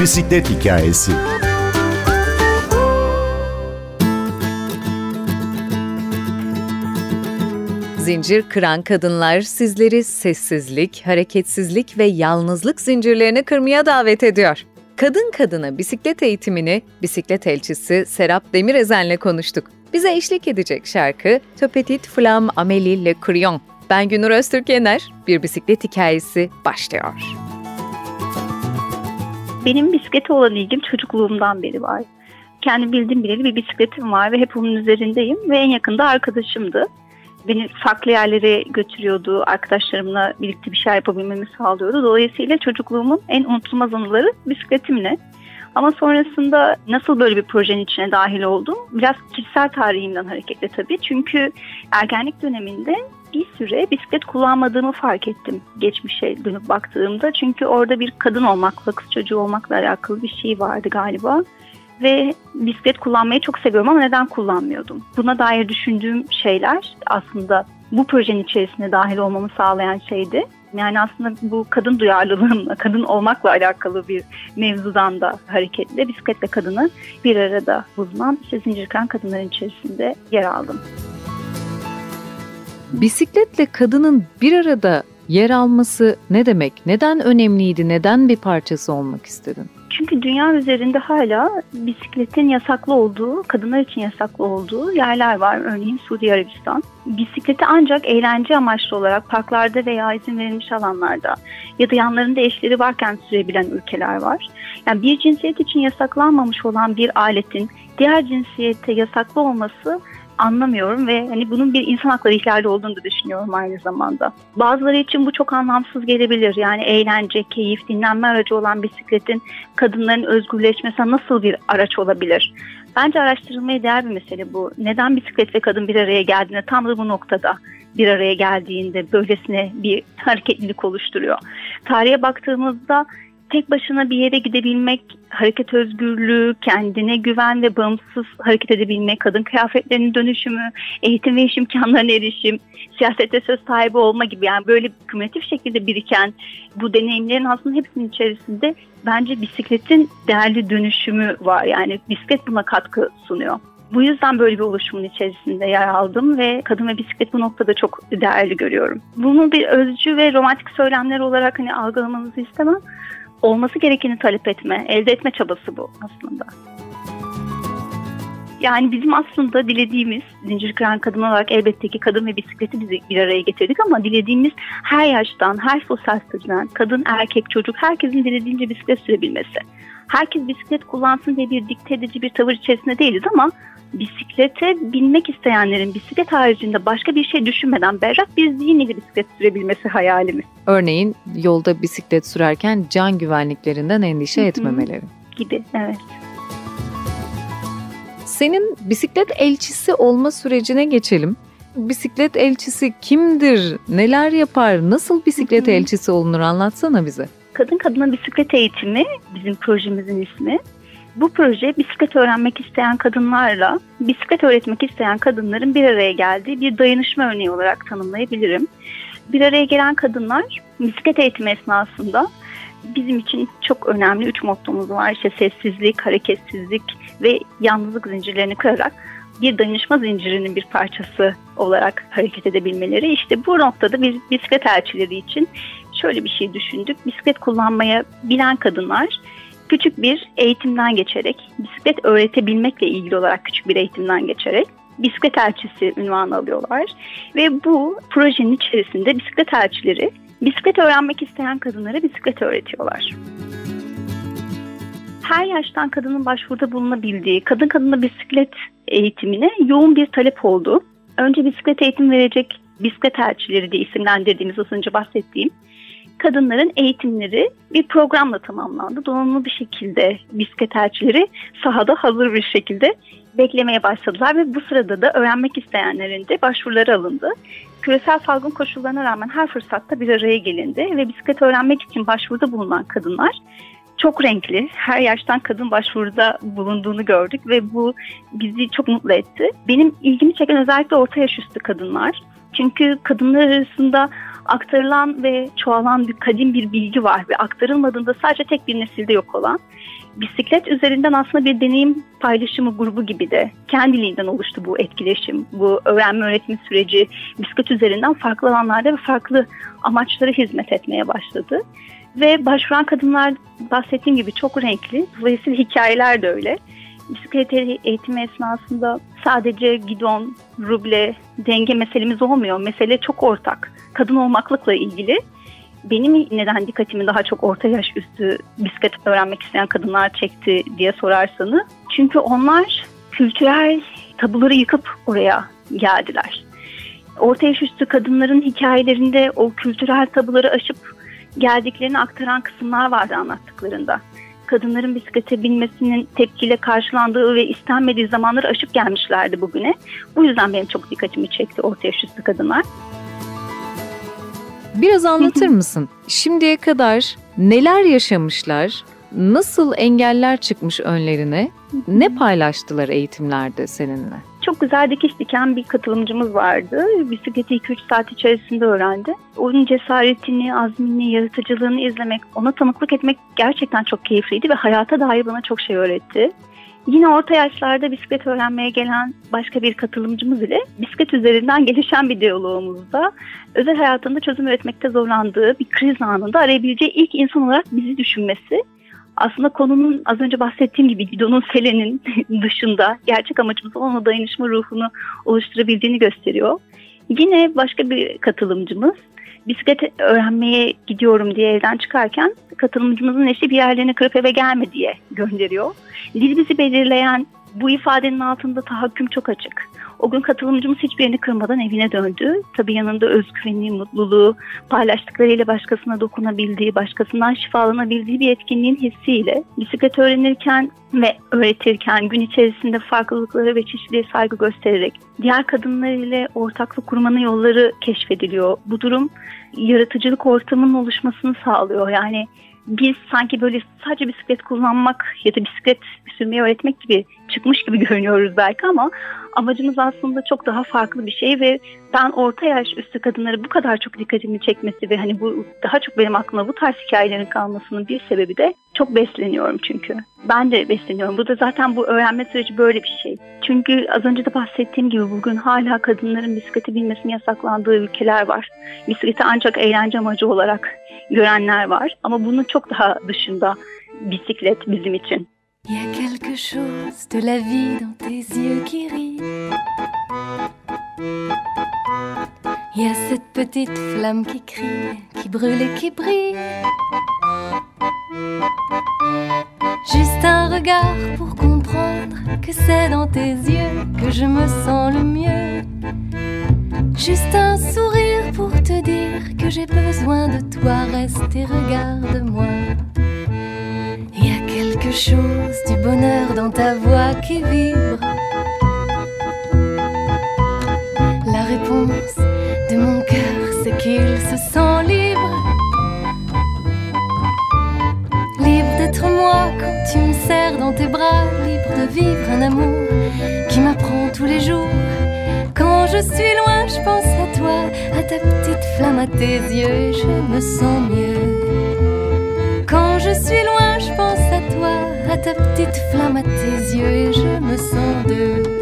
Bisiklet hikayesi. Zincir kıran kadınlar sizleri sessizlik, hareketsizlik ve yalnızlık zincirlerini kırmaya davet ediyor. Kadın kadına bisiklet eğitimini bisiklet elçisi Serap Demirezen'le konuştuk. Bize eşlik edecek şarkı Töpetit Flam Amélie Le Crayon. Ben Günür Öztürk Yener, bir bisiklet hikayesi başlıyor. Benim bisiklete olan ilgim çocukluğumdan beri var. Kendi bildiğim bileli bir bisikletim var ve hep onun üzerindeyim ve en yakında arkadaşımdı. Beni farklı yerlere götürüyordu, arkadaşlarımla birlikte bir şey yapabilmemi sağlıyordu. Dolayısıyla çocukluğumun en unutulmaz anıları bisikletimle. Ama sonrasında nasıl böyle bir projenin içine dahil oldum? Biraz kişisel tarihimden hareketle tabii. Çünkü ergenlik döneminde bir süre bisiklet kullanmadığımı fark ettim geçmişe dönüp baktığımda. Çünkü orada bir kadın olmakla, kız çocuğu olmakla alakalı bir şey vardı galiba. Ve bisiklet kullanmayı çok seviyorum ama neden kullanmıyordum? Buna dair düşündüğüm şeyler aslında bu projenin içerisine dahil olmamı sağlayan şeydi. Yani aslında bu kadın duyarlılığımla, kadın olmakla alakalı bir mevzudan da hareketle bisikletle kadını bir arada bulunan işte zincirkan kadınların içerisinde yer aldım. Bisikletle kadının bir arada yer alması ne demek? Neden önemliydi? Neden bir parçası olmak istedin? Çünkü dünya üzerinde hala bisikletin yasaklı olduğu, kadınlar için yasaklı olduğu yerler var. Örneğin Suudi Arabistan. Bisikleti ancak eğlence amaçlı olarak parklarda veya izin verilmiş alanlarda ya da yanlarında eşleri varken sürebilen ülkeler var. Yani bir cinsiyet için yasaklanmamış olan bir aletin diğer cinsiyete yasaklı olması anlamıyorum ve hani bunun bir insan hakları ihlali olduğunu da düşünüyorum aynı zamanda. Bazıları için bu çok anlamsız gelebilir. Yani eğlence, keyif, dinlenme aracı olan bisikletin kadınların özgürleşmesine nasıl bir araç olabilir? Bence araştırılmaya değer bir mesele bu. Neden bisiklet ve kadın bir araya geldiğinde tam da bu noktada bir araya geldiğinde böylesine bir hareketlilik oluşturuyor. Tarihe baktığımızda tek başına bir yere gidebilmek, hareket özgürlüğü, kendine güven ve bağımsız hareket edebilmek, kadın kıyafetlerinin dönüşümü, eğitim ve iş imkanlarına erişim, siyasette söz sahibi olma gibi yani böyle kümülatif şekilde biriken bu deneyimlerin aslında hepsinin içerisinde bence bisikletin değerli dönüşümü var. Yani bisiklet buna katkı sunuyor. Bu yüzden böyle bir oluşumun içerisinde yer aldım ve kadın ve bisiklet bu noktada çok değerli görüyorum. Bunu bir özcü ve romantik söylemler olarak hani algılamanızı istemem olması gerekeni talep etme, elde etme çabası bu aslında. Yani bizim aslında dilediğimiz zincir kıran kadın olarak elbette ki kadın ve bisikleti bizi bir araya getirdik ama dilediğimiz her yaştan, her sosyal statüden, kadın, erkek, çocuk herkesin dilediğince bisiklet sürebilmesi. Herkes bisiklet kullansın diye bir dikte edici bir tavır içerisinde değiliz ama bisiklete binmek isteyenlerin bisiklet haricinde başka bir şey düşünmeden berrak bir zihinle bisiklet sürebilmesi hayalimiz. Örneğin yolda bisiklet sürerken can güvenliklerinden endişe etmemeleri. Gibi evet. Senin bisiklet elçisi olma sürecine geçelim. Bisiklet elçisi kimdir? Neler yapar? Nasıl bisiklet elçisi olunur? Anlatsana bize. Kadın Kadına Bisiklet Eğitimi bizim projemizin ismi. Bu proje bisiklet öğrenmek isteyen kadınlarla bisiklet öğretmek isteyen kadınların bir araya geldiği bir dayanışma örneği olarak tanımlayabilirim. Bir araya gelen kadınlar bisiklet eğitimi esnasında bizim için çok önemli üç mottomuz var. İşte sessizlik, hareketsizlik ve yalnızlık zincirlerini kırarak bir danışma zincirinin bir parçası olarak hareket edebilmeleri. İşte bu noktada biz bisiklet elçileri için şöyle bir şey düşündük. Bisiklet kullanmaya bilen kadınlar küçük bir eğitimden geçerek, bisiklet öğretebilmekle ilgili olarak küçük bir eğitimden geçerek bisiklet elçisi ünvanı alıyorlar. Ve bu projenin içerisinde bisiklet elçileri bisiklet öğrenmek isteyen kadınlara bisiklet öğretiyorlar. Her yaştan kadının başvuruda bulunabildiği kadın kadına bisiklet eğitimine yoğun bir talep oldu. Önce bisiklet eğitim verecek bisiklet elçileri diye isimlendirdiğimiz az önce bahsettiğim kadınların eğitimleri bir programla tamamlandı. Donanımlı bir şekilde bisiklet elçileri sahada hazır bir şekilde beklemeye başladılar ve bu sırada da öğrenmek isteyenlerin de başvuruları alındı. Küresel salgın koşullarına rağmen her fırsatta bir araya gelindi ve bisiklet öğrenmek için başvuruda bulunan kadınlar çok renkli, her yaştan kadın başvuruda bulunduğunu gördük ve bu bizi çok mutlu etti. Benim ilgimi çeken özellikle orta yaş üstü kadınlar. Çünkü kadınlar arasında aktarılan ve çoğalan bir kadim bir bilgi var ve aktarılmadığında sadece tek bir nesilde yok olan bisiklet üzerinden aslında bir deneyim paylaşımı grubu gibi de kendiliğinden oluştu bu etkileşim, bu öğrenme öğretme süreci bisiklet üzerinden farklı alanlarda ve farklı amaçlara hizmet etmeye başladı. Ve başvuran kadınlar bahsettiğim gibi çok renkli. Dolayısıyla hikayeler de öyle. Bisiklet eğitimi esnasında sadece gidon, ruble, denge meselemiz olmuyor. Mesele çok ortak. Kadın olmaklıkla ilgili. Benim neden dikkatimi daha çok orta yaş üstü bisiklet öğrenmek isteyen kadınlar çekti diye sorarsanız. Çünkü onlar kültürel tabuları yıkıp oraya geldiler. Orta yaş üstü kadınların hikayelerinde o kültürel tabuları aşıp geldiklerini aktaran kısımlar vardı anlattıklarında. Kadınların bisiklete binmesinin tepkiyle karşılandığı ve istenmediği zamanları aşıp gelmişlerdi bugüne. Bu yüzden benim çok dikkatimi çekti orta yaş üstü kadınlar. Biraz anlatır mısın? Şimdiye kadar neler yaşamışlar? Nasıl engeller çıkmış önlerine? Ne paylaştılar eğitimlerde seninle? Çok güzel dikiş diken bir katılımcımız vardı. Bisikleti 2-3 saat içerisinde öğrendi. Onun cesaretini, azmini, yaratıcılığını izlemek, ona tanıklık etmek gerçekten çok keyifliydi ve hayata dair bana çok şey öğretti. Yine orta yaşlarda bisiklet öğrenmeye gelen başka bir katılımcımız ile bisiklet üzerinden gelişen bir diyalogumuzda özel hayatında çözüm üretmekte zorlandığı bir kriz anında arayabileceği ilk insan olarak bizi düşünmesi aslında konunun az önce bahsettiğim gibi Didon'un Selen'in dışında gerçek amacımız olan o dayanışma ruhunu oluşturabildiğini gösteriyor. Yine başka bir katılımcımız bisiklet öğrenmeye gidiyorum diye evden çıkarken katılımcımızın eşi bir yerlerini kırıp eve gelme diye gönderiyor. Dil bizi belirleyen bu ifadenin altında tahakküm çok açık. O gün katılımcımız hiçbirini kırmadan evine döndü. Tabii yanında özgüveni, mutluluğu, paylaştıklarıyla başkasına dokunabildiği, başkasından şifalanabildiği bir etkinliğin hissiyle bisiklet öğrenirken ve öğretirken gün içerisinde farklılıkları ve çeşitliğe saygı göstererek diğer kadınlar ile ortaklık kurmanın yolları keşfediliyor. Bu durum yaratıcılık ortamının oluşmasını sağlıyor. Yani biz sanki böyle sadece bisiklet kullanmak ya da bisiklet sürmeyi öğretmek gibi çıkmış gibi görünüyoruz belki ama amacımız aslında çok daha farklı bir şey ve ben orta yaş üstü kadınları bu kadar çok dikkatimi çekmesi ve hani bu daha çok benim aklıma bu tarz hikayelerin kalmasının bir sebebi de çok besleniyorum çünkü. Ben de besleniyorum. Bu da zaten bu öğrenme süreci böyle bir şey. Çünkü az önce de bahsettiğim gibi bugün hala kadınların bisikleti binmesini yasaklandığı ülkeler var. Bisikleti ancak eğlence amacı olarak görenler var. Ama bunun çok daha dışında bisiklet bizim için. Il y a quelque chose de la vie dans tes yeux qui rit. Il y a cette petite flamme qui crie, qui brûle et qui brille. Juste un regard pour comprendre que c'est dans tes yeux que je me sens le mieux. Juste un sourire pour te dire que j'ai besoin de toi, reste et regarde-moi. Il y a quelque chose du bonheur dans ta voix qui vibre. La réponse de mon cœur, c'est qu'il se sent libre. Libre d'être moi quand tu me serres dans tes bras, libre de vivre un amour qui m'apprend tous les jours quand je suis loin, je pense à toi, à ta petite flamme, à tes yeux, je me sens mieux. Quand je suis loin, je pense à toi, à ta petite flamme, à tes yeux, et je me sens deux.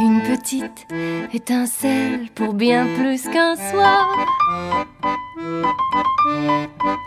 Une petite étincelle pour bien plus qu'un soir.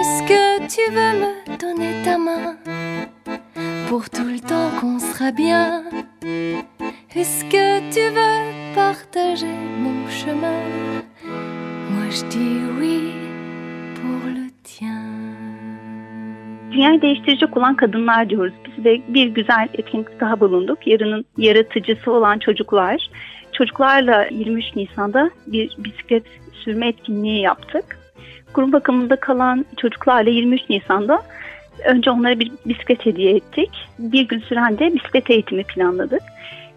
Est-ce que tu veux me donner ta main pour tout le temps qu'on sera bien? Est-ce que tu veux partager mon chemin? Moi je dis oui pour le. Dünyayı değiştirecek olan kadınlar diyoruz. Biz de bir güzel etkinlik daha bulunduk. Yarının yaratıcısı olan çocuklar. Çocuklarla 23 Nisan'da bir bisiklet sürme etkinliği yaptık. Kurum bakımında kalan çocuklarla 23 Nisan'da önce onlara bir bisiklet hediye ettik. Bir gün süren de bisiklet eğitimi planladık.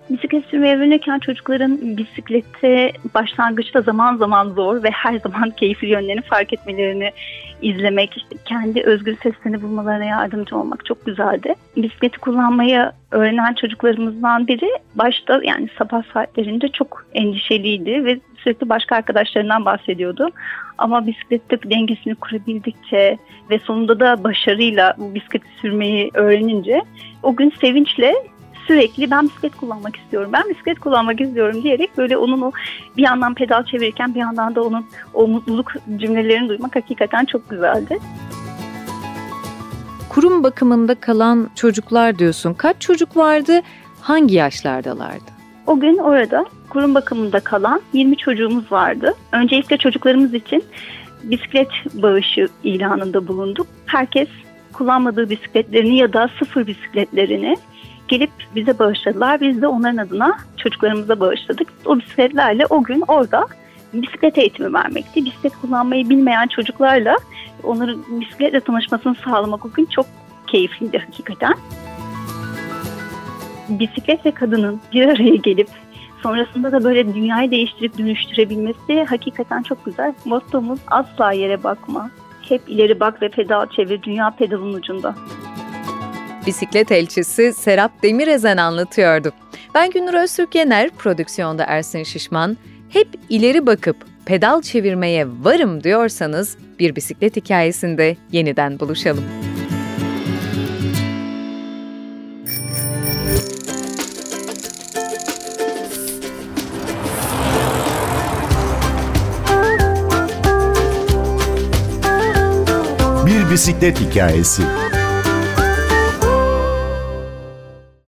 Bisiklet sürmeye öğrenirken çocukların bisiklette başlangıçta zaman zaman zor ve her zaman keyifli yönlerini fark etmelerini izlemek, işte kendi özgür seslerini bulmalarına yardımcı olmak çok güzeldi. Bisikleti kullanmayı öğrenen çocuklarımızdan biri başta yani sabah saatlerinde çok endişeliydi ve sürekli başka arkadaşlarından bahsediyordu. Ama bisiklette dengesini kurabildikçe ve sonunda da başarıyla bu bisikleti sürmeyi öğrenince o gün sevinçle sürekli ben bisiklet kullanmak istiyorum, ben bisiklet kullanmak istiyorum diyerek böyle onun o bir yandan pedal çevirirken bir yandan da onun o mutluluk cümlelerini duymak hakikaten çok güzeldi. Kurum bakımında kalan çocuklar diyorsun. Kaç çocuk vardı? Hangi yaşlardalardı? O gün orada kurum bakımında kalan 20 çocuğumuz vardı. Öncelikle çocuklarımız için bisiklet bağışı ilanında bulunduk. Herkes kullanmadığı bisikletlerini ya da sıfır bisikletlerini gelip bize bağışladılar. Biz de onların adına çocuklarımıza bağışladık. O bisikletlerle o gün orada bisiklet eğitimi vermekti. Bisiklet kullanmayı bilmeyen çocuklarla onların bisikletle tanışmasını sağlamak o gün çok keyifliydi hakikaten. Bisiklet ve kadının bir araya gelip sonrasında da böyle dünyayı değiştirip dönüştürebilmesi hakikaten çok güzel. Mottomuz asla yere bakma. Hep ileri bak ve pedal çevir. Dünya pedalın ucunda. Bisiklet elçisi Serap Demirezen anlatıyordu. Ben Günür Öztürk Yener, prodüksiyonda Ersin Şişman. Hep ileri bakıp pedal çevirmeye varım diyorsanız bir bisiklet hikayesinde yeniden buluşalım. Bir bisiklet hikayesi.